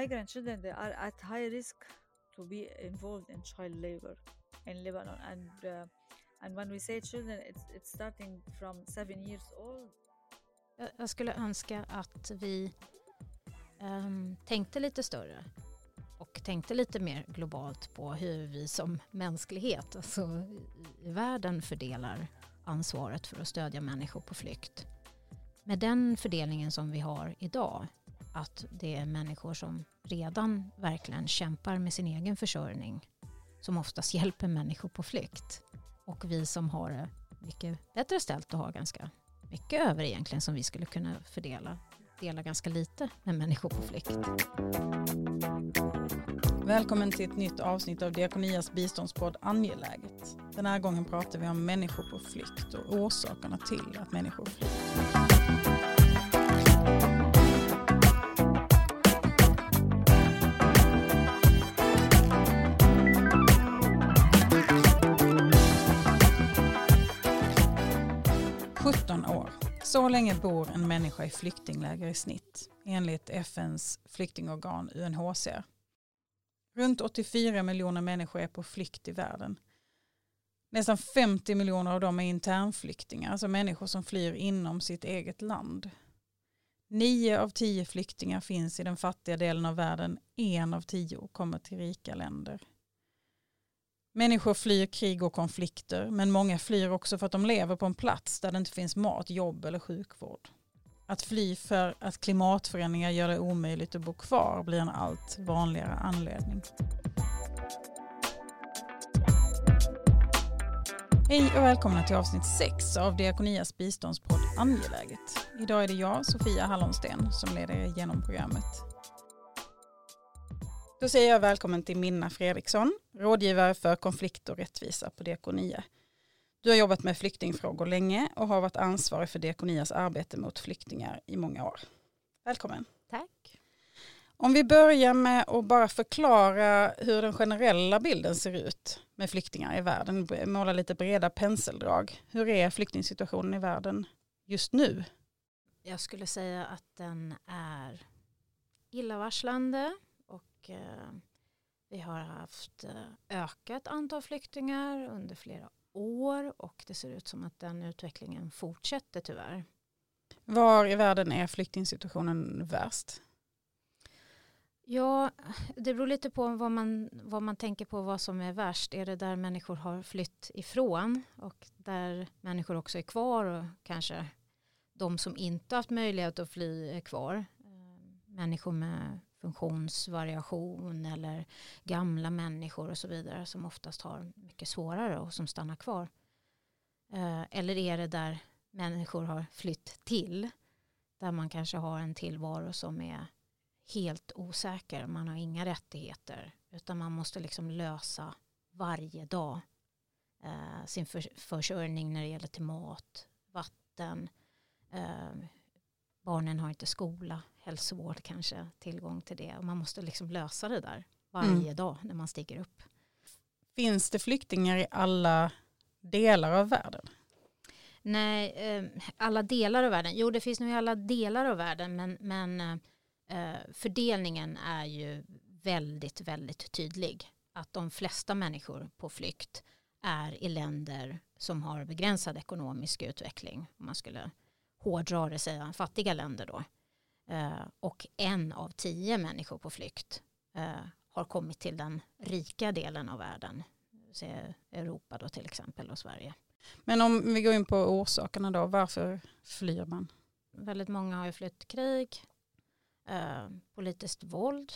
migrant children they are at high risk to be involved in child labor in Lebanon and uh, and when we say children it's it's starting from seven years old Jag skulle önska att vi um, tänkte lite större och tänkte lite mer globalt på hur vi som mänsklighet, alltså i världen fördelar ansvaret för att stödja människor på flykt. Med den fördelningen som vi har idag, att det är människor som redan verkligen kämpar med sin egen försörjning, som oftast hjälper människor på flykt. Och vi som har det mycket bättre ställt och har ganska mycket över egentligen som vi skulle kunna fördela, dela ganska lite med människor på flykt. Välkommen till ett nytt avsnitt av Diakonias biståndspodd Angeläget. Den här gången pratar vi om människor på flykt och orsakerna till att människor flyr. 17 år. Så länge bor en människa i flyktingläger i snitt, enligt FNs flyktingorgan UNHCR. Runt 84 miljoner människor är på flykt i världen. Nästan 50 miljoner av dem är internflyktingar, alltså människor som flyr inom sitt eget land. Nio av tio flyktingar finns i den fattiga delen av världen, en av tio kommer till rika länder. Människor flyr krig och konflikter, men många flyr också för att de lever på en plats där det inte finns mat, jobb eller sjukvård. Att fly för att klimatförändringar gör det omöjligt att bo kvar blir en allt vanligare anledning. Hej och välkomna till avsnitt 6 av Diakonias biståndspodd Angeläget. Idag är det jag, Sofia Hallonsten, som leder er genom programmet. Då säger jag välkommen till Minna Fredriksson, rådgivare för konflikt och rättvisa på Diakonia. Du har jobbat med flyktingfrågor länge och har varit ansvarig för Diakonias arbete mot flyktingar i många år. Välkommen. Tack. Om vi börjar med att bara förklara hur den generella bilden ser ut med flyktingar i världen, måla lite breda penseldrag. Hur är flyktingsituationen i världen just nu? Jag skulle säga att den är illavarslande och eh, vi har haft eh, ökat antal flyktingar under flera år och det ser ut som att den utvecklingen fortsätter tyvärr. Var i världen är flyktingsituationen värst? Ja, det beror lite på vad man, vad man tänker på vad som är värst. Är det där människor har flytt ifrån och där människor också är kvar och kanske de som inte haft möjlighet att fly är kvar. Eh, människor med funktionsvariation eller gamla människor och så vidare som oftast har mycket svårare och som stannar kvar. Eh, eller är det där människor har flytt till där man kanske har en tillvaro som är helt osäker. Man har inga rättigheter utan man måste liksom lösa varje dag eh, sin försörjning när det gäller till mat, vatten, eh, barnen har inte skola, hälsovård kanske, tillgång till det. Och man måste liksom lösa det där varje mm. dag när man stiger upp. Finns det flyktingar i alla delar av världen? Nej, eh, alla delar av världen. Jo, det finns nog i alla delar av världen, men, men eh, fördelningen är ju väldigt, väldigt tydlig. Att de flesta människor på flykt är i länder som har begränsad ekonomisk utveckling. Om man skulle hårdra det säga fattiga länder då. Eh, och en av tio människor på flykt eh, har kommit till den rika delen av världen. Europa då till exempel och Sverige. Men om vi går in på orsakerna då, varför flyr man? Väldigt många har ju flytt krig, eh, politiskt våld,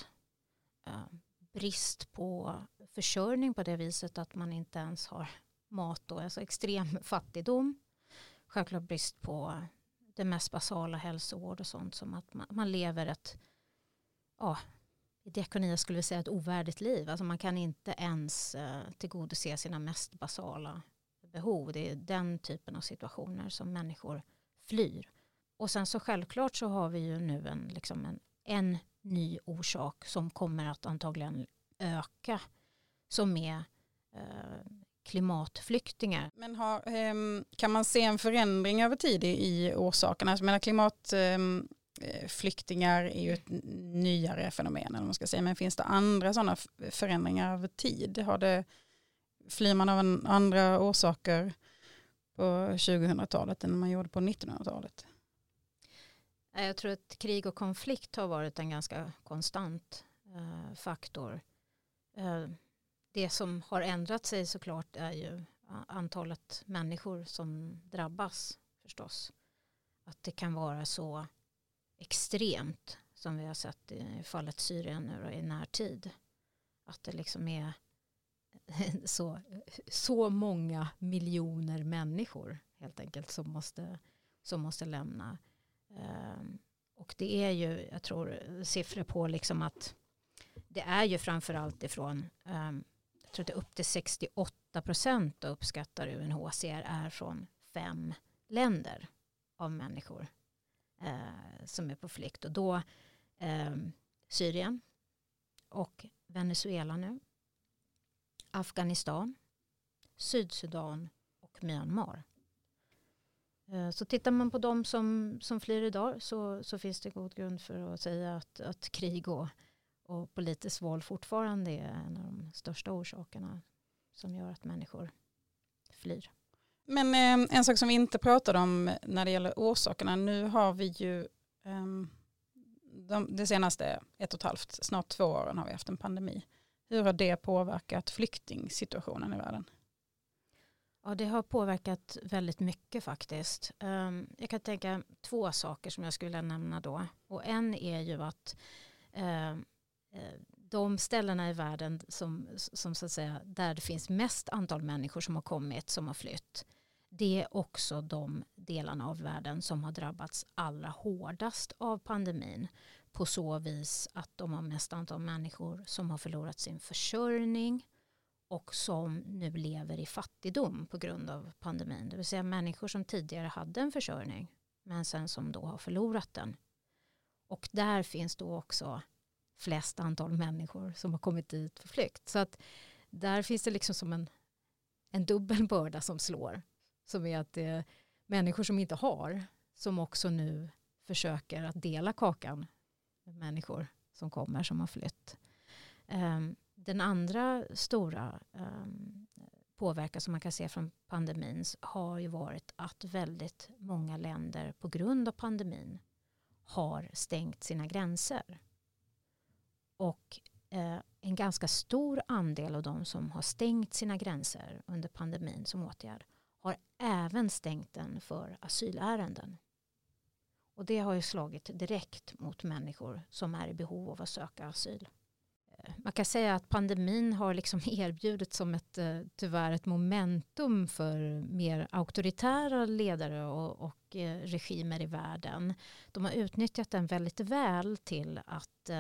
brist på försörjning på det viset att man inte ens har mat då, alltså extrem fattigdom. Självklart brist på det mest basala hälsovård och sånt som att man, man lever ett, ja, i diakonia skulle vi säga ett ovärdigt liv. Alltså man kan inte ens eh, tillgodose sina mest basala behov. Det är den typen av situationer som människor flyr. Och sen så självklart så har vi ju nu en, liksom en, en ny orsak som kommer att antagligen öka som är eh, klimatflyktingar. Men har, ehm, kan man se en förändring över tid i orsakerna? Jag menar klimat, ehm, eh, är ju ett nyare fenomen, eller man ska säga. men finns det andra sådana förändringar över tid? Har det, flyr man av en, andra orsaker på 2000-talet än man gjorde på 1900-talet? Jag tror att krig och konflikt har varit en ganska konstant eh, faktor. Det som har ändrat sig såklart är ju antalet människor som drabbas förstås. Att det kan vara så extremt som vi har sett i fallet Syrien nu då, i närtid. Att det liksom är så, så många miljoner människor helt enkelt som måste, som måste lämna. Um, och det är ju, jag tror, siffror på liksom att det är ju framförallt ifrån, um, jag tror att det är upp till 68 procent uppskattar UNHCR är från fem länder av människor eh, som är på flykt. Och då eh, Syrien och Venezuela nu. Afghanistan, Sydsudan och Myanmar. Eh, så tittar man på de som, som flyr idag så, så finns det god grund för att säga att, att krig och, och politiskt våld fortfarande är en av de största orsakerna som gör att människor flyr. Men eh, en sak som vi inte pratade om när det gäller orsakerna, nu har vi ju eh, de, det senaste ett och ett halvt, snart två åren har vi haft en pandemi. Hur har det påverkat flyktingsituationen i världen? Ja, det har påverkat väldigt mycket faktiskt. Um, jag kan tänka två saker som jag skulle nämna då. Och en är ju att uh, Eh, de ställena i världen som, som så att säga, där det finns mest antal människor som har kommit, som har flytt, det är också de delarna av världen som har drabbats allra hårdast av pandemin på så vis att de har mest antal människor som har förlorat sin försörjning och som nu lever i fattigdom på grund av pandemin. Det vill säga människor som tidigare hade en försörjning men sen som då har förlorat den. Och där finns då också flest antal människor som har kommit dit för flykt. Så att där finns det liksom som en, en dubbel börda som slår. Som är att det är människor som inte har som också nu försöker att dela kakan med människor som kommer som har flytt. Um, den andra stora um, påverkan som man kan se från pandemin har ju varit att väldigt många länder på grund av pandemin har stängt sina gränser. Och eh, en ganska stor andel av de som har stängt sina gränser under pandemin som åtgärd har även stängt den för asylärenden. Och det har ju slagit direkt mot människor som är i behov av att söka asyl. Eh, man kan säga att pandemin har liksom erbjudit som ett, eh, tyvärr ett momentum för mer auktoritära ledare och, och eh, regimer i världen. De har utnyttjat den väldigt väl till att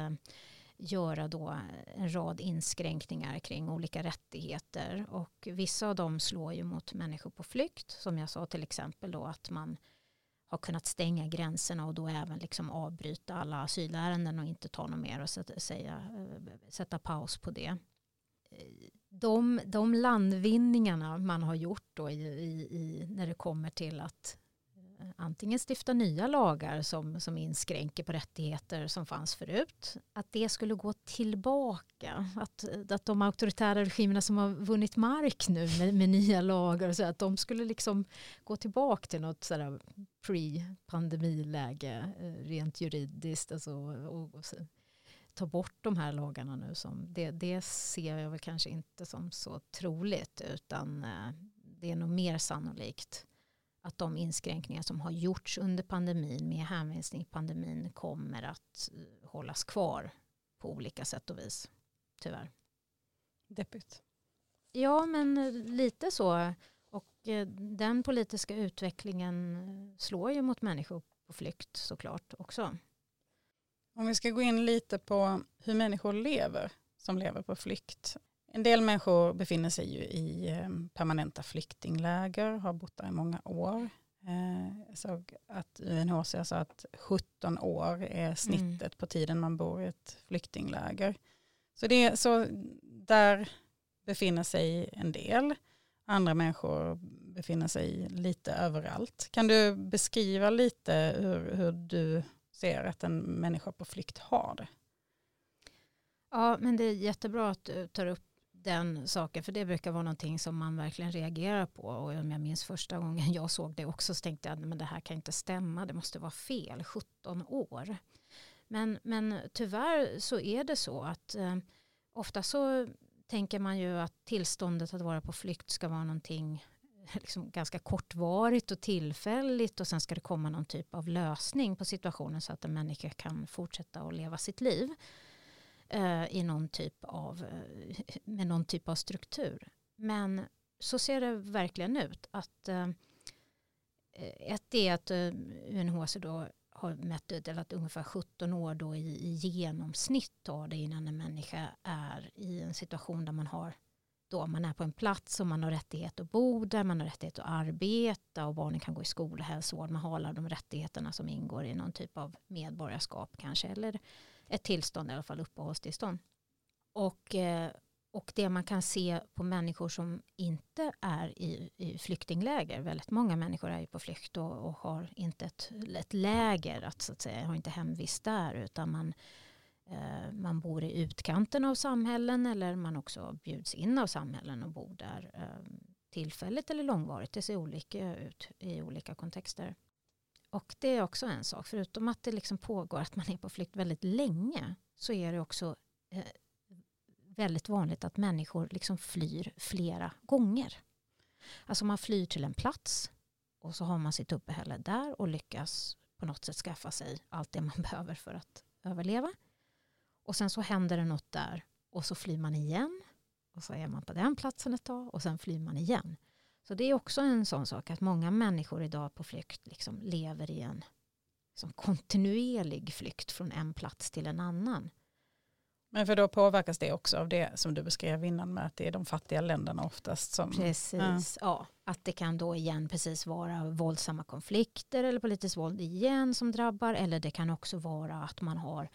göra då en rad inskränkningar kring olika rättigheter och vissa av dem slår ju mot människor på flykt som jag sa till exempel då att man har kunnat stänga gränserna och då även liksom avbryta alla asylärenden och inte ta något mer och sätta, säga, eh, sätta paus på det. De, de landvinningarna man har gjort då i, i, i, när det kommer till att antingen stifta nya lagar som, som inskränker på rättigheter som fanns förut, att det skulle gå tillbaka. Att, att de auktoritära regimerna som har vunnit mark nu med, med nya lagar, så, att de skulle liksom gå tillbaka till något pre-pandemiläge eh, rent juridiskt. Alltså, och, och ta bort de här lagarna nu. Som, det, det ser jag väl kanske inte som så troligt utan eh, det är nog mer sannolikt att de inskränkningar som har gjorts under pandemin med hänvisning till pandemin kommer att eh, hållas kvar på olika sätt och vis. Tyvärr. Deppigt. Ja, men eh, lite så. Och eh, den politiska utvecklingen slår ju mot människor på flykt såklart också. Om vi ska gå in lite på hur människor lever som lever på flykt. En del människor befinner sig ju i ehm, permanenta flyktingläger, har bott där i många år. Eh, jag såg att UNHCR sa att 17 år är snittet mm. på tiden man bor i ett flyktingläger. Så, det, så där befinner sig en del. Andra människor befinner sig lite överallt. Kan du beskriva lite hur, hur du ser att en människa på flykt har det. Ja, men det är jättebra att du tar upp den saken, för det brukar vara någonting som man verkligen reagerar på. Och om jag minns första gången jag såg det också så tänkte jag att det här kan inte stämma, det måste vara fel, 17 år. Men, men tyvärr så är det så att eh, ofta så tänker man ju att tillståndet att vara på flykt ska vara någonting eh, liksom ganska kortvarigt och tillfälligt och sen ska det komma någon typ av lösning på situationen så att en människa kan fortsätta att leva sitt liv eh, i någon typ av, eh, med någon typ av struktur. Men så ser det verkligen ut. Att, eh, ett är att eh, UNHCR då har mätt ut att ungefär 17 år då i, i genomsnitt tar det innan en människa är i en situation där man har då man är på en plats och man har rättighet att bo där, man har rättighet att arbeta och barnen kan gå i skola, hälsovård, man har alla de rättigheterna som ingår i någon typ av medborgarskap kanske, eller ett tillstånd, i alla fall uppehållstillstånd. Och, eh, och det man kan se på människor som inte är i, i flyktingläger, väldigt många människor är ju på flykt och, och har inte ett, ett läger, att, så att säga, har inte hemvist där, utan man Eh, man bor i utkanten av samhällen eller man också bjuds in av samhällen och bor där eh, tillfälligt eller långvarigt. Det ser olika ut i olika kontexter. Och det är också en sak, förutom att det liksom pågår att man är på flykt väldigt länge så är det också eh, väldigt vanligt att människor liksom flyr flera gånger. Alltså man flyr till en plats och så har man sitt uppehälle där och lyckas på något sätt skaffa sig allt det man behöver för att överleva. Och sen så händer det något där och så flyr man igen. Och så är man på den platsen ett tag och sen flyr man igen. Så det är också en sån sak att många människor idag på flykt liksom lever i en liksom kontinuerlig flykt från en plats till en annan. Men för då påverkas det också av det som du beskrev innan med att det är de fattiga länderna oftast som... Precis, ja. ja. Att det kan då igen precis vara våldsamma konflikter eller politiskt våld igen som drabbar. Eller det kan också vara att man har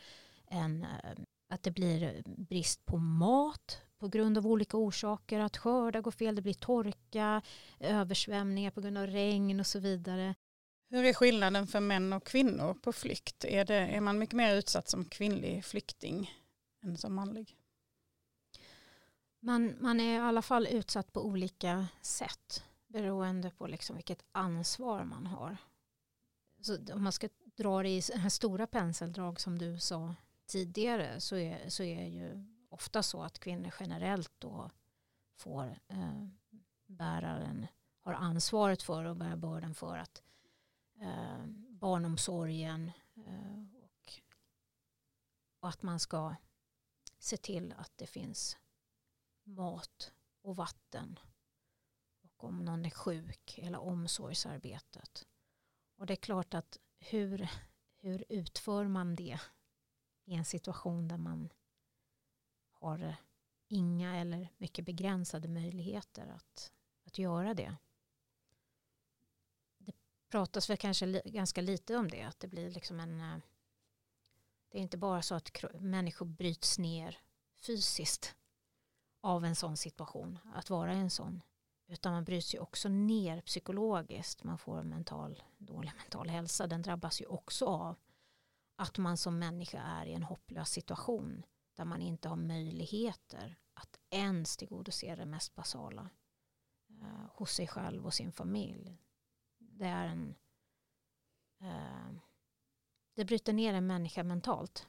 en, eh, att det blir brist på mat på grund av olika orsaker, att skördar går fel, det blir torka, översvämningar på grund av regn och så vidare. Hur är skillnaden för män och kvinnor på flykt? Är, det, är man mycket mer utsatt som kvinnlig flykting än som manlig? Man, man är i alla fall utsatt på olika sätt beroende på liksom vilket ansvar man har. Så om man ska dra det i stora penseldrag som du sa tidigare så är, så är ju ofta så att kvinnor generellt då får eh, bäraren, har ansvaret för och bära bördan för att eh, barnomsorgen eh, och, och att man ska se till att det finns mat och vatten och om någon är sjuk eller omsorgsarbetet. Och det är klart att hur, hur utför man det i en situation där man har inga eller mycket begränsade möjligheter att, att göra det. Det pratas väl kanske li, ganska lite om det, att det blir liksom en eh, det är inte bara så att människor bryts ner fysiskt av en sån situation, att vara i en sån. Utan man bryts ju också ner psykologiskt. Man får mental, dålig mental hälsa. Den drabbas ju också av att man som människa är i en hopplös situation där man inte har möjligheter att ens tillgodose det mest basala eh, hos sig själv och sin familj. Det är en eh, det bryter ner en människa mentalt.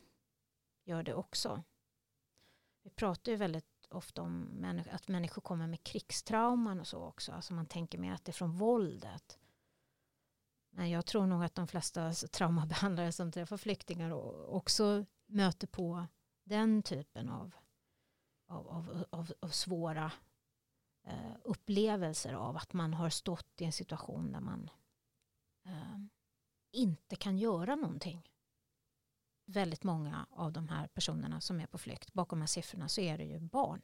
Gör det också. Vi pratar ju väldigt ofta om att människor kommer med krigstrauman och så också. Alltså man tänker mer att det är från våldet. Men jag tror nog att de flesta traumabehandlare som träffar flyktingar också möter på den typen av, av, av, av, av svåra eh, upplevelser av att man har stått i en situation där man eh, inte kan göra någonting. Väldigt många av de här personerna som är på flykt, bakom de här siffrorna så är det ju barn.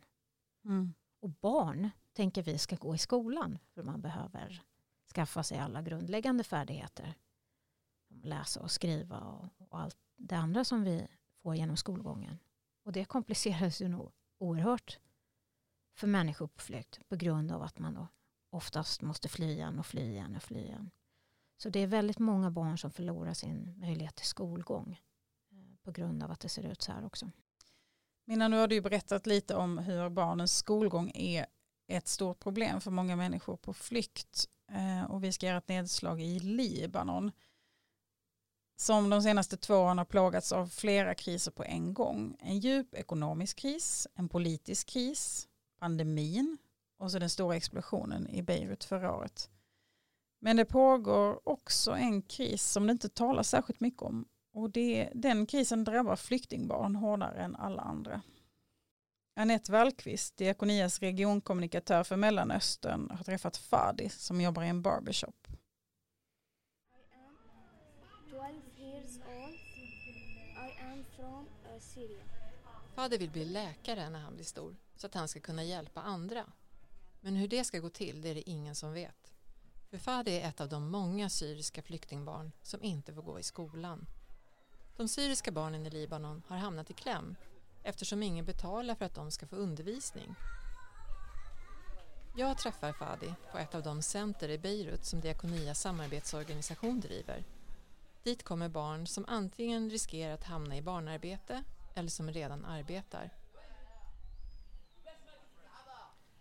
Mm. Och barn tänker vi ska gå i skolan för man behöver skaffa sig alla grundläggande färdigheter. Läsa och skriva och, och allt det andra som vi får genom skolgången. Och det kompliceras ju nog oerhört för människor på flykt på grund av att man då oftast måste fly igen och fly igen och fly igen. Så det är väldigt många barn som förlorar sin möjlighet till skolgång eh, på grund av att det ser ut så här också. Minna, nu har du berättat lite om hur barnens skolgång är ett stort problem för många människor på flykt. Eh, och vi ska göra ett nedslag i Libanon som de senaste två åren har plågats av flera kriser på en gång. En djup ekonomisk kris, en politisk kris, pandemin och så den stora explosionen i Beirut förra året. Men det pågår också en kris som det inte talas särskilt mycket om och det, den krisen drabbar flyktingbarn hårdare än alla andra. Anette Wallqvist, Diakonias regionkommunikatör för Mellanöstern, har träffat Fadi som jobbar i en barbershop. Eh, Fadi vill bli läkare när han blir stor så att han ska kunna hjälpa andra. Men hur det ska gå till det är det ingen som vet. För Fadi är ett av de många syriska flyktingbarn som inte får gå i skolan. De syriska barnen i Libanon har hamnat i kläm eftersom ingen betalar för att de ska få undervisning. Jag träffar Fadi på ett av de center i Beirut som Diakonia samarbetsorganisation driver. Dit kommer barn som antingen riskerar att hamna i barnarbete eller som redan arbetar.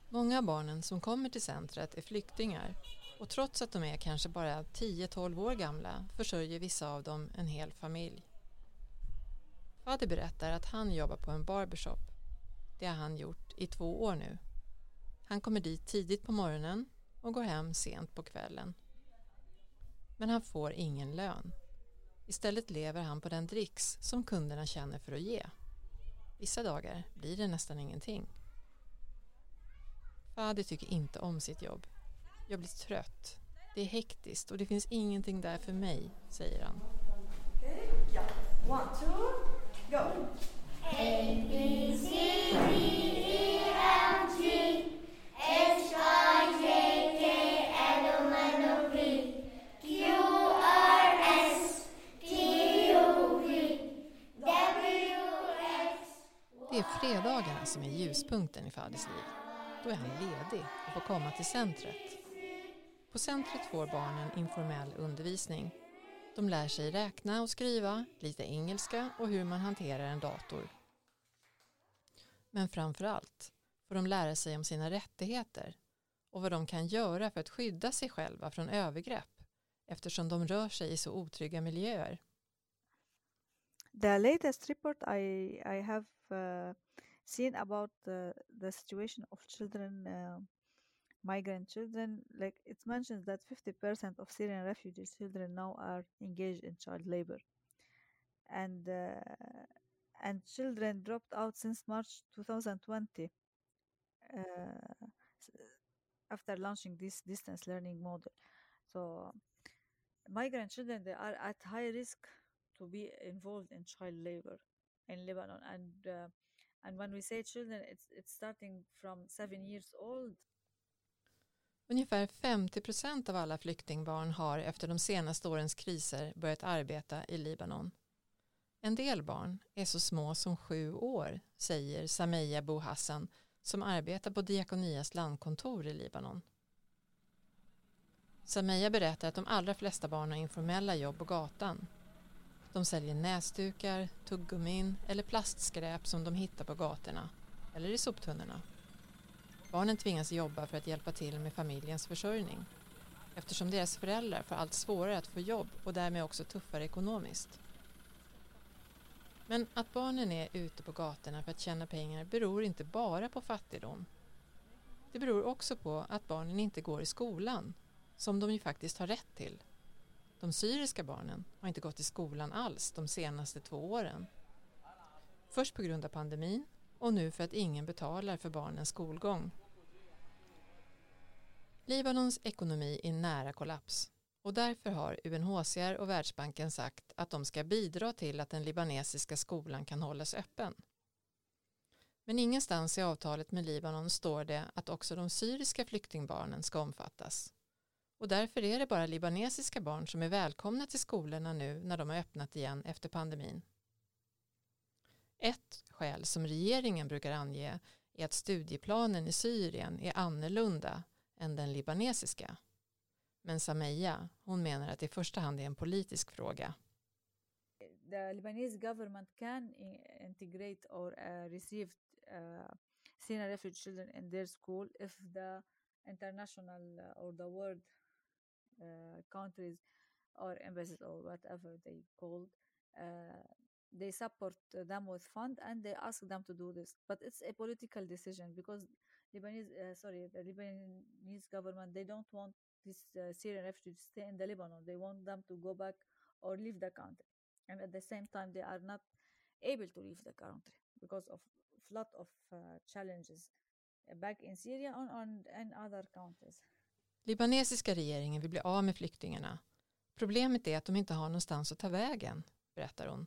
Många av barnen som kommer till centret är flyktingar och trots att de är kanske bara 10-12 år gamla försörjer vissa av dem en hel familj. Fadi berättar att han jobbar på en barbershop. Det har han gjort i två år nu. Han kommer dit tidigt på morgonen och går hem sent på kvällen. Men han får ingen lön. Istället lever han på den dricks som kunderna känner för att ge. Vissa dagar blir det nästan ingenting. Fadi tycker inte om sitt jobb. Jag blir trött. Det är hektiskt och det finns ingenting där för mig, säger han. Okay. Yeah. One, two, go. A, B, C, D, fredagarna som är ljuspunkten i Fadis liv. Då är han ledig och får komma till centret. På centret får barnen informell undervisning. De lär sig räkna och skriva, lite engelska och hur man hanterar en dator. Men framför allt får de lära sig om sina rättigheter och vad de kan göra för att skydda sig själva från övergrepp eftersom de rör sig i så otrygga miljöer. The latest report I, I have seen about the, the situation of children uh, migrant children like it mentions that 50% of syrian refugee children now are engaged in child labor. And uh, and children dropped out since march 2020 uh, after launching this distance learning model. So migrant children they are at high risk to be involved in child labor in lebanon and uh, and when we say children it's it's starting from seven years old Ungefär 50 procent av alla flyktingbarn har efter de senaste årens kriser börjat arbeta i Libanon. En del barn är så små som sju år, säger Sameya Bouhassan som arbetar på Diakonias landkontor i Libanon. Sameya berättar att de allra flesta barn har informella jobb på gatan. De säljer näsdukar, tuggummin eller plastskräp som de hittar på gatorna eller i soptunnorna. Barnen tvingas jobba för att hjälpa till med familjens försörjning eftersom deras föräldrar får allt svårare att få jobb och därmed också tuffare ekonomiskt. Men att barnen är ute på gatorna för att tjäna pengar beror inte bara på fattigdom. Det beror också på att barnen inte går i skolan, som de ju faktiskt har rätt till. De syriska barnen har inte gått i skolan alls de senaste två åren. Först på grund av pandemin och nu för att ingen betalar för barnens skolgång. Libanons ekonomi är nära kollaps och därför har UNHCR och Världsbanken sagt att de ska bidra till att den libanesiska skolan kan hållas öppen. Men ingenstans i avtalet med Libanon står det att också de syriska flyktingbarnen ska omfattas. Och därför är det bara libanesiska barn som är välkomna till skolorna nu när de har öppnat igen efter pandemin. Ett skäl som regeringen brukar ange är att studieplanen i Syrien är annorlunda än den libanesiska. Men Sameja, hon menar att det i första hand är en politisk fråga. the Lebanese government can integrate or uh, receive uh, Syrian refugee children in their school if the international uh, or the world countries or embassies or whatever they called uh, they support uh, them with fund and they ask them to do this. But it's a political decision because lebanese uh, sorry the lebanese government they don't want these uh, syrian refugees to stay in the lebanon. They want them to go back or leave the country. And at the same time they are not able to leave the country because of flood of uh, challenges uh, back in Syria and, and, and other countries. Libanesiska regeringen vill bli av med flyktingarna. Problemet är att de inte har någonstans att ta vägen, berättar hon.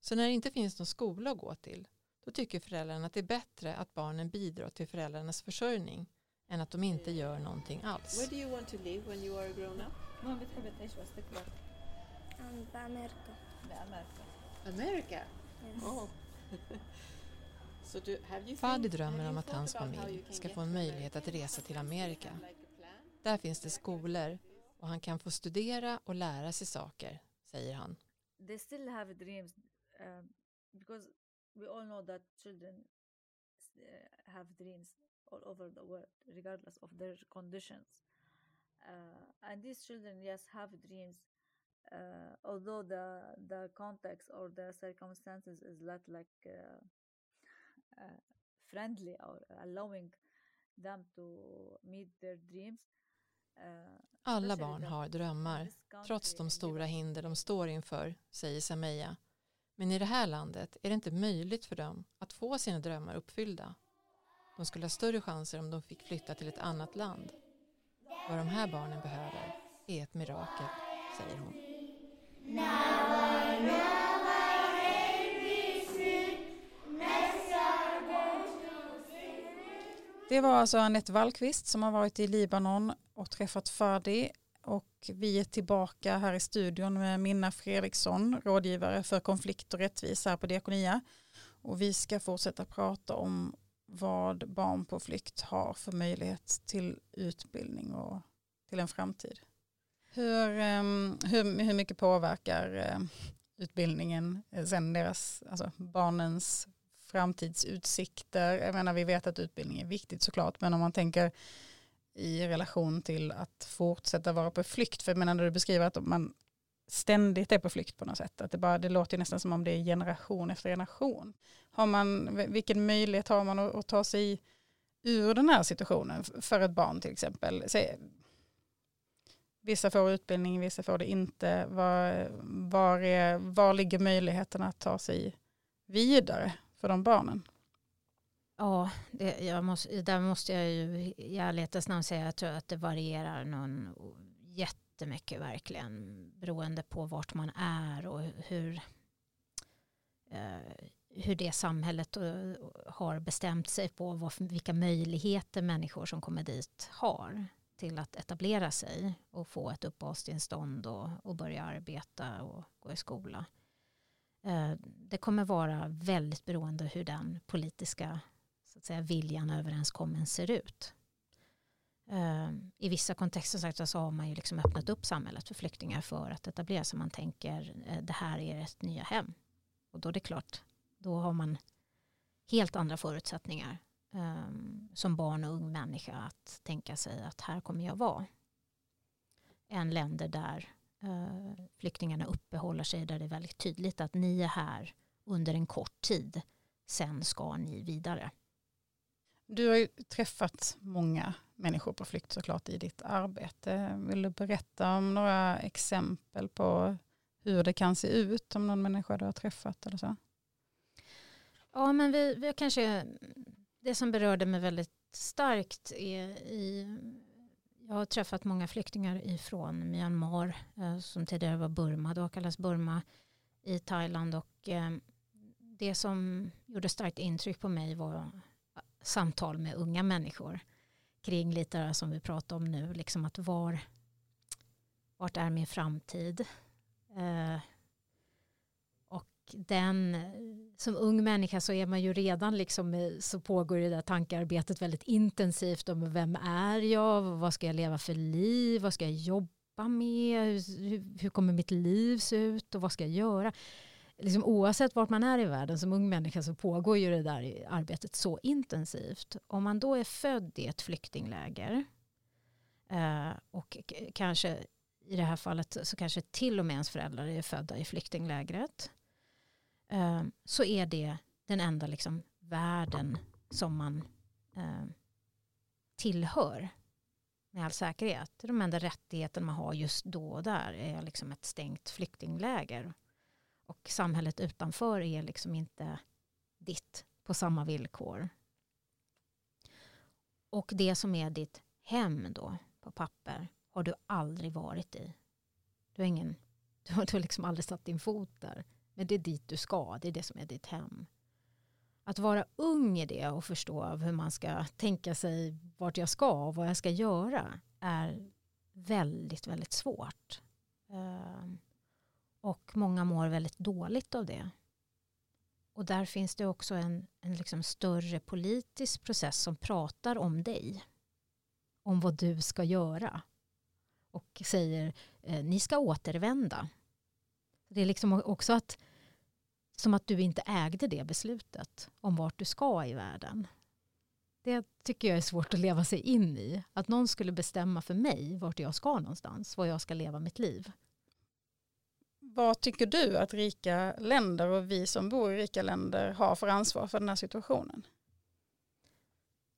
Så när det inte finns någon skola att gå till, då tycker föräldrarna att det är bättre att barnen bidrar till föräldrarnas försörjning än att de inte gör någonting Where alls. do you want to live when you are grown up? المهم بتحب تعيش باستقرار عم بأمريكا بأمريكا. America? Yes. Oh. so do, have you Fadi think- drömmer have om you att thought hans about how familj you can ska get få en to möjlighet America? att resa till Amerika. där finns det skolor och han kan få studera och lära sig saker, säger han. They still have dreams um, because we all know that children s- uh, have dreams all over the world, regardless of their conditions. Uh, and these children, yes, have dreams. Uh, although the the context or the circumstances is not like uh, uh, friendly or allowing them to meet their dreams. Uh, Alla barn har drömmar, trots de stora hinder de står inför, säger Sameya. Men i det här landet är det inte möjligt för dem att få sina drömmar uppfyllda. De skulle ha större chanser om de fick flytta till ett annat land. Vad de här barnen behöver är ett mirakel, säger hon. Det var alltså Anette Wallqvist som har varit i Libanon och träffat Fadi och vi är tillbaka här i studion med Minna Fredriksson, rådgivare för konflikt och rättvisa här på Diakonia. Och vi ska fortsätta prata om vad barn på flykt har för möjlighet till utbildning och till en framtid. Hur, ehm, hur, hur mycket påverkar eh, utbildningen eh, sen deras, alltså barnens framtidsutsikter. Jag menar vi vet att utbildning är viktigt såklart men om man tänker i relation till att fortsätta vara på flykt. För jag menar när du beskriver att man ständigt är på flykt på något sätt. Att det, bara, det låter ju nästan som om det är generation efter generation. Har man, vilken möjlighet har man att, att ta sig ur den här situationen för ett barn till exempel? Säg, vissa får utbildning, vissa får det inte. Var, var, är, var ligger möjligheten att ta sig vidare för de barnen? Ja, det, jag måste, där måste jag ju i ärlighetens namn säga att jag tror att det varierar någon jättemycket verkligen beroende på vart man är och hur, eh, hur det samhället har bestämt sig på vad, vilka möjligheter människor som kommer dit har till att etablera sig och få ett uppehållstillstånd och, och börja arbeta och gå i skola. Eh, det kommer vara väldigt beroende hur den politiska så att säga, viljan överenskommen ser ut. Eh, I vissa kontexter sagt, så har man ju liksom öppnat upp samhället för flyktingar för att etablera sig. Man tänker eh, det här är ett nya hem. Och då är det klart, då har man helt andra förutsättningar ehm, som barn och ung människa att tänka sig att här kommer jag vara. Än länder där eh, flyktingarna uppehåller sig där det är väldigt tydligt att ni är här under en kort tid. Sen ska ni vidare. Du har ju träffat många människor på flykt såklart i ditt arbete. Vill du berätta om några exempel på hur det kan se ut om någon människa du har träffat eller så? Ja, men vi, vi har kanske, det som berörde mig väldigt starkt är i, jag har träffat många flyktingar ifrån Myanmar, eh, som tidigare var Burma, då kallas Burma, i Thailand och eh, det som gjorde starkt intryck på mig var samtal med unga människor kring lite det som vi pratar om nu, liksom att var, vart är min framtid? Eh, och den som ung människa så är man ju redan liksom, eh, så pågår det där tankearbetet väldigt intensivt om vem är jag, vad ska jag leva för liv, vad ska jag jobba med, hur, hur kommer mitt liv se ut och vad ska jag göra? Liksom, oavsett vart man är i världen som ung människa så pågår ju det där arbetet så intensivt. Om man då är född i ett flyktingläger eh, och kanske i det här fallet så kanske till och med ens föräldrar är födda i flyktinglägret eh, så är det den enda liksom, världen som man eh, tillhör med all säkerhet. De enda rättigheterna man har just då och där är liksom ett stängt flyktingläger. Och samhället utanför är liksom inte ditt på samma villkor. Och det som är ditt hem då på papper har du aldrig varit i. Du har, ingen, du har, du har liksom aldrig satt din fot där. Men det är dit du ska, det är det som är ditt hem. Att vara ung i det och förstå hur man ska tänka sig vart jag ska och vad jag ska göra är väldigt, väldigt svårt. Ehm, och många mår väldigt dåligt av det. Och där finns det också en, en liksom större politisk process som pratar om dig. Om vad du ska göra. Och säger eh, ni ska återvända. Det är liksom också att som att du inte ägde det beslutet om vart du ska i världen. Det tycker jag är svårt att leva sig in i. Att någon skulle bestämma för mig vart jag ska någonstans, var jag ska leva mitt liv. Vad tycker du att rika länder och vi som bor i rika länder har för ansvar för den här situationen?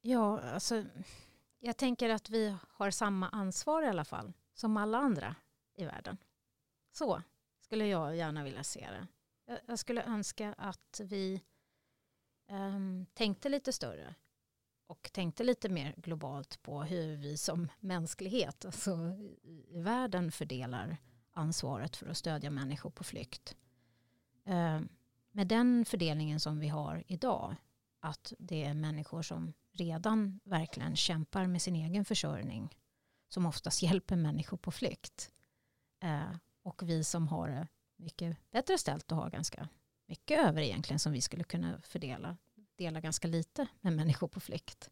Ja, alltså, jag tänker att vi har samma ansvar i alla fall som alla andra i världen. Så skulle jag gärna vilja se det. Jag, skulle önska att vi um, tänkte lite större och tänkte lite mer globalt på hur vi som mänsklighet alltså i, i världen fördelar ansvaret för att stödja människor på flykt. Eh, med den fördelningen som vi har idag att det är människor som redan verkligen kämpar med sin egen försörjning som oftast hjälper människor på flykt. Eh, och vi som har det mycket bättre ställt och har ganska mycket över egentligen som vi skulle kunna fördela, dela ganska lite med människor på flykt.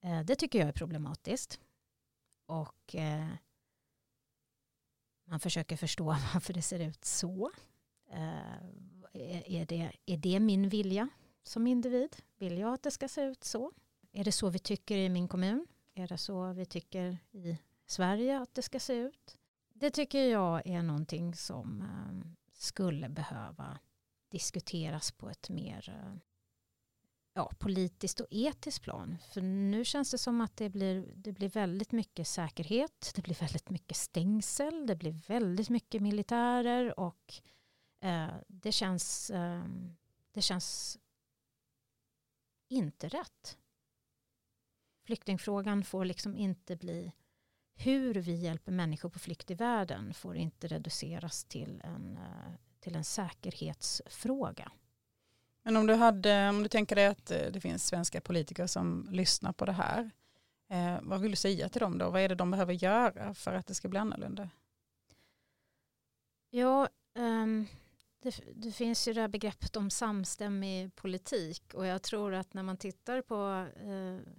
Eh, det tycker jag är problematiskt. Och eh, man försöker förstå varför det ser ut så. Eh, är, det, är det min vilja som individ? Vill jag att det ska se ut så? Är det så vi tycker i min kommun? Är det så vi tycker i Sverige att det ska se ut? Det tycker jag är någonting som eh, skulle behöva diskuteras på ett mer eh, ja, politiskt och etiskt plan. För nu känns det som att det blir, det blir väldigt mycket säkerhet, det blir väldigt mycket stängsel, det blir väldigt mycket militärer och eh, det känns, eh, det känns inte rätt. Flyktingfrågan får liksom inte bli hur vi hjälper människor på flykt i världen får inte reduceras till en, eh, till en säkerhetsfråga. Men om du, hade, om du tänker dig att eh, det finns svenska politiker som lyssnar på det här, eh, vad vill du säga till dem då? Vad är det de behöver göra för att det ska bli annorlunda? Ja, um, det, det finns ju det här begreppet om samstämmig politik och jag tror att när man tittar på eh,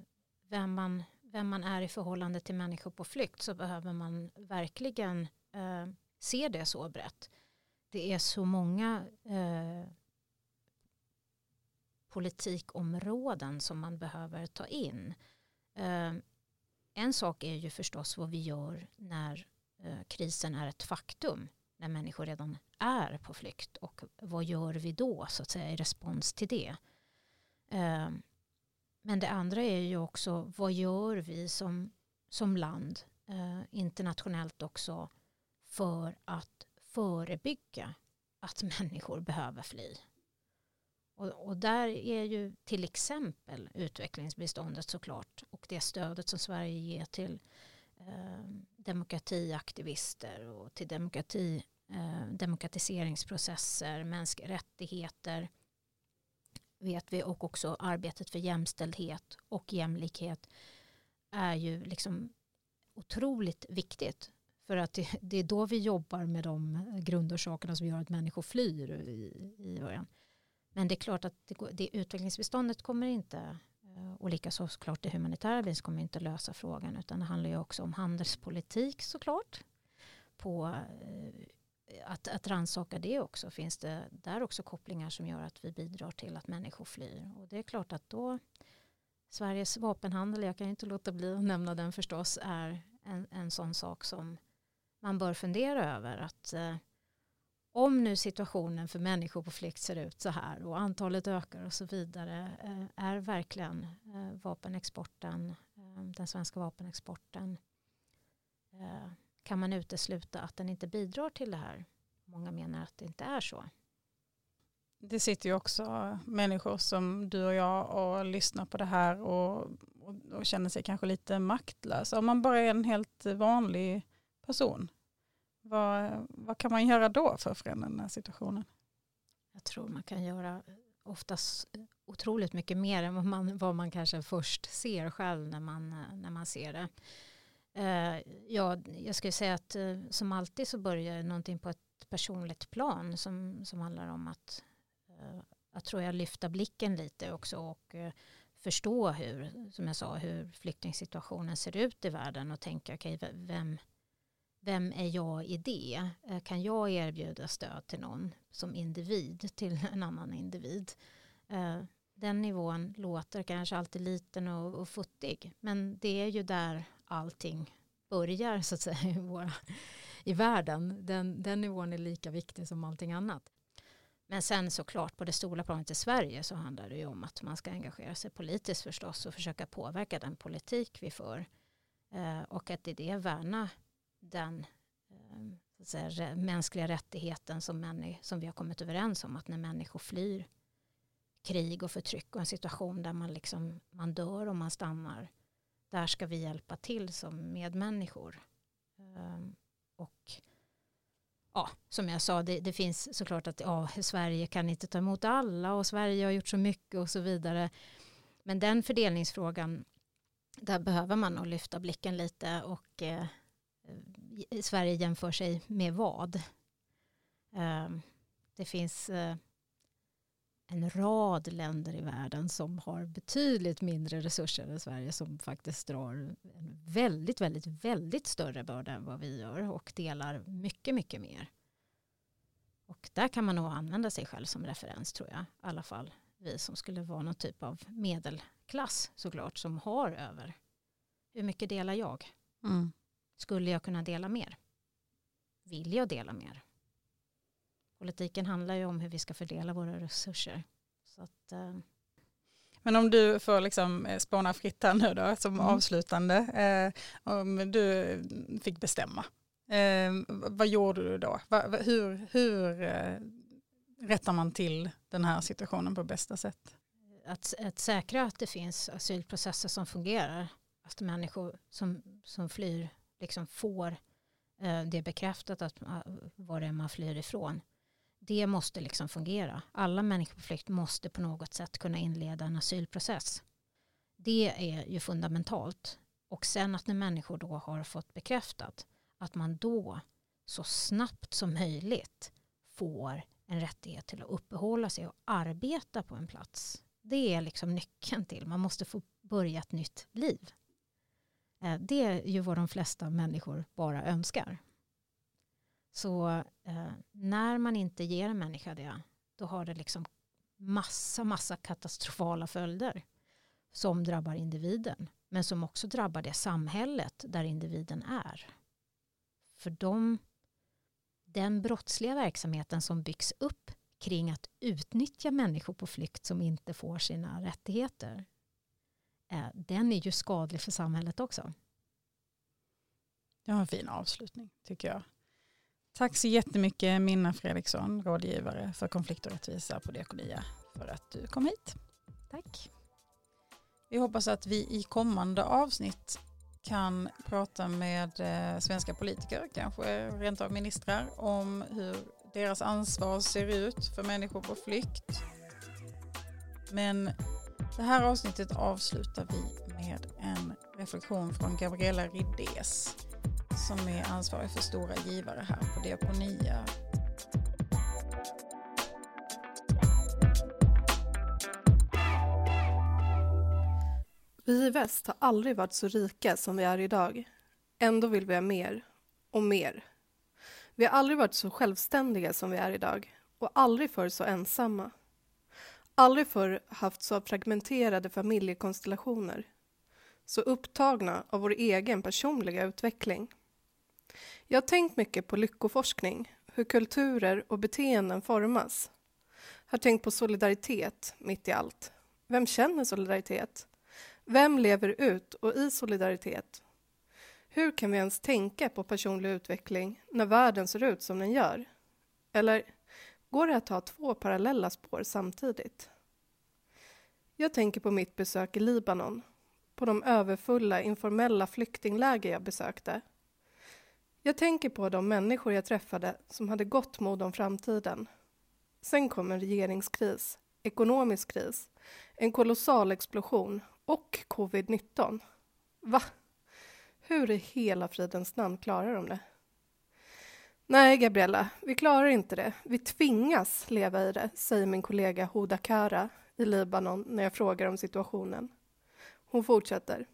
vem, man, vem man är i förhållande till människor på flykt så behöver man verkligen eh, se det så brett. Det är så många eh, politikområden som man behöver ta in. Ehm, en sak är ju förstås vad vi gör när eh, krisen är ett faktum när människor redan är på flykt och vad gör vi då så att säga i respons till det. Ehm, men det andra är ju också vad gör vi som, som land eh, internationellt också för att förebygga att människor behöver fly. Och, och där är ju till exempel utvecklingsbiståndet såklart och det stödet som Sverige ger till eh, demokratiaktivister och till demokrati, eh, demokratiseringsprocesser, mänskliga rättigheter vet vi och också arbetet för jämställdhet och jämlikhet är ju liksom otroligt viktigt. För att det, det är då vi jobbar med de grundorsakerna som gör att människor flyr i, i början. Men det är klart att det, det utvecklingsbiståndet kommer inte eh, och likaså såklart det humanitära biståndet kommer inte lösa frågan utan det handlar ju också om handelspolitik såklart. På eh, att, att rannsaka det också. Finns det där också kopplingar som gör att vi bidrar till att människor flyr? Och det är klart att då Sveriges vapenhandel, jag kan inte låta bli att nämna den förstås, är en, en sån sak som man bör fundera över. Att eh, om nu situationen för människor på flykt ser ut så här och antalet ökar och så vidare, eh, är verkligen eh, vapenexporten, eh, den svenska vapenexporten, kan man utesluta att den inte bidrar till det här? Många menar att det inte är så. Det sitter ju också människor som du och jag och lyssnar på det här och, och, och känner sig kanske lite maktlösa. Om man bara är en helt vanlig person, vad, vad kan man göra då för att förändra den här situationen? Jag tror man kan göra oftast otroligt mycket mer än vad man, vad man kanske först ser själv när man, när man ser det. Eh, ja, jag skulle säga att eh, som alltid så börjar någonting på ett personligt plan som, som handlar om att, eh, att tror jag lyfta blicken lite också och eh, förstå hur, som jag sa, hur flyktingsituationen ser ut i världen och tänka okej, okay, vem, vem är jag i det? Eh, kan jag erbjuda stöd till någon som individ till en annan individ? Eh, den nivån låter kanske alltid liten och, och futtig men det är ju där allting börjar så att säga i, våra, i världen. Den, den nivån är lika viktig som allting annat. Men sen såklart på det stora planet i Sverige så handlar det ju om att man ska engagera sig politiskt förstås och försöka påverka den politik vi för. Eh, och att i det värna den ehm, så att säga, mänskliga rättigheten som, som vi har kommit överens om att när människor flyr krig och förtryck och en situation där man, liksom, man dör och man stannar där ska vi hjälpa till som medmänniskor. Ehm, och ja, som jag sa, det, det finns såklart att ja, Sverige kan inte ta emot alla och Sverige har gjort så mycket och så vidare. Men den fördelningsfrågan, där behöver man nog lyfta blicken lite och eh, Sverige jämför sig med vad? Ehm, det finns eh, en rad länder i världen som har betydligt mindre resurser än Sverige som faktiskt drar en väldigt, väldigt, väldigt större börda än vad vi gör och delar mycket, mycket mer. Och där kan man nog använda sig själv som referens tror jag. I alla fall vi som skulle vara någon typ av medelklass såklart som har över. Hur mycket delar jag? Mm. Skulle jag kunna dela mer? Vill jag dela mer? Politiken handlar ju om hur vi ska fördela våra resurser. Så att, eh, Men om du får liksom eh, spåna fritt här nu då som Mm. avslutande, eh, om du fick bestämma, eh, vad gjorde du då? Va, va, hur hur eh, rättar man till den här situationen på bästa sätt? att, att säkra att det finns asylprocesser som fungerar. Att människor som, som flyr liksom får eh, det bekräftat att ah, vad det är man flyr ifrån. Det måste liksom fungera. Alla människor på flykt måste på något sätt kunna inleda en asylprocess. Det är ju fundamentalt. Och sen att när människor då har fått bekräftat att man då så snabbt som möjligt får en rättighet till att uppehålla sig och arbeta på en plats. Det är liksom nyckeln till. Man måste få börja ett nytt liv. Eh, det är ju vad de flesta människor bara önskar. Så eh, när man inte ger en människa det, då har det liksom massa, massa katastrofala följder som drabbar individen, men som också drabbar det samhället där individen är. För de, den brottsliga verksamheten som byggs upp kring att utnyttja människor på flykt som inte får sina rättigheter, den är ju skadlig för samhället också. Det var en fin avslutning tycker jag. Tack så jättemycket Minna Fredriksson, rådgivare för konflikt och rättvisa på Diakonia, för att du kom hit. Tack. Vi hoppas att vi i kommande avsnitt kan prata med eh, svenska politiker, kanske rent av ministrar, om hur deras ansvar ser ut för människor på flykt. Men det här avsnittet avslutar vi med en reflektion från Gabriella Riddés som är ansvarig för stora givare här på Diakonia Vi i väst har aldrig varit så rika som vi är idag. Ändå vill vi ha mer och mer. Vi har aldrig varit så självständiga som vi är idag och aldrig förr så ensamma. Aldrig förr haft så fragmenterade familjekonstellationer. Så upptagna av vår egen personliga utveckling. Jag har tänkt mycket på lyckoforskning, hur kulturer och beteenden formas. Har tänkt på solidaritet mitt i allt. Vem känner solidaritet? Vem lever ut och i solidaritet? Hur kan vi ens tänka på personlig utveckling när världen ser ut som den gör? Eller går det att ha två parallella spår samtidigt? Jag tänker på mitt besök i Libanon, på de överfulla informella flyktingläger jag besökte. Jag tänker på de människor jag träffade som hade gott mod om framtiden. Sen kom en regeringskris, ekonomisk kris, en kolossal explosion och covid-19. Va? Hur i hela fridens namn klarar de det? Nej, Gabriella, vi klarar inte det. Vi tvingas leva i det, säger min kollega Hoda Kara i Libanon när jag frågar om situationen. Hon fortsätter.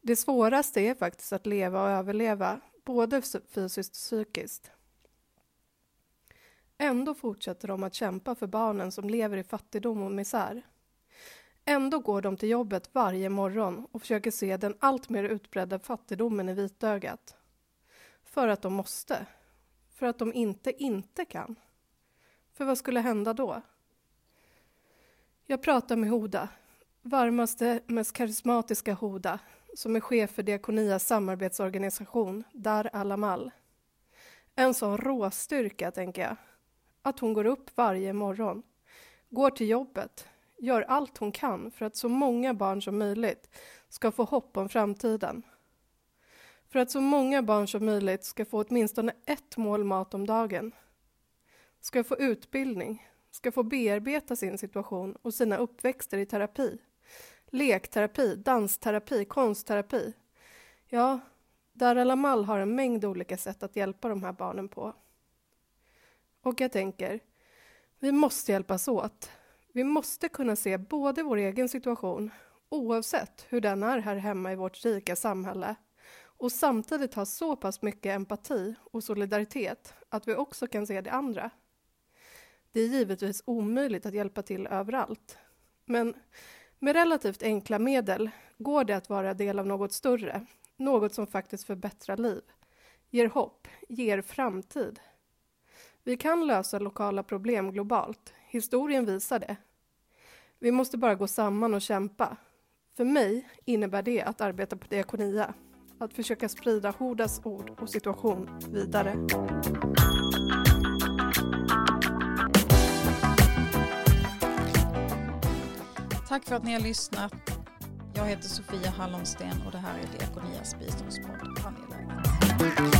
Det svåraste är faktiskt att leva och överleva, både fysiskt och psykiskt. Ändå fortsätter de att kämpa för barnen som lever i fattigdom och misär. Ändå går de till jobbet varje morgon och försöker se den alltmer utbredda fattigdomen i vitögat. För att de måste. För att de inte inte kan. För vad skulle hända då? Jag pratar med Hoda, varmaste, mest karismatiska Hoda, som är chef för Diakonias samarbetsorganisation Dar Alamal. En sån råstyrka, tänker jag. Att hon går upp varje morgon, går till jobbet, gör allt hon kan för att så många barn som möjligt ska få hopp om framtiden. För att så många barn som möjligt ska få åtminstone ett mål mat om dagen. Ska få utbildning, ska få bearbeta sin situation och sina uppväxter i terapi. Lekterapi, dansterapi, konstterapi. Ja, Dar Alamal har en mängd olika sätt att hjälpa de här barnen på. Och jag tänker, vi måste hjälpas åt. Vi måste kunna se både vår egen situation, oavsett hur den är här hemma i vårt rika samhälle, och samtidigt ha så pass mycket empati och solidaritet att vi också kan se det andra. Det är givetvis omöjligt att hjälpa till överallt, men med relativt enkla medel går det att vara del av något större, något som faktiskt förbättrar liv, ger hopp, ger framtid. Vi kan lösa lokala problem globalt. Historien visar det. Vi måste bara gå samman och kämpa. För mig innebär det att arbeta på Diakonia, att försöka sprida Hodas ord och situation vidare. Tack för att ni har lyssnat. Jag heter Sofia Hallonsten och det här är Diakonias biståndspodd Angeläget.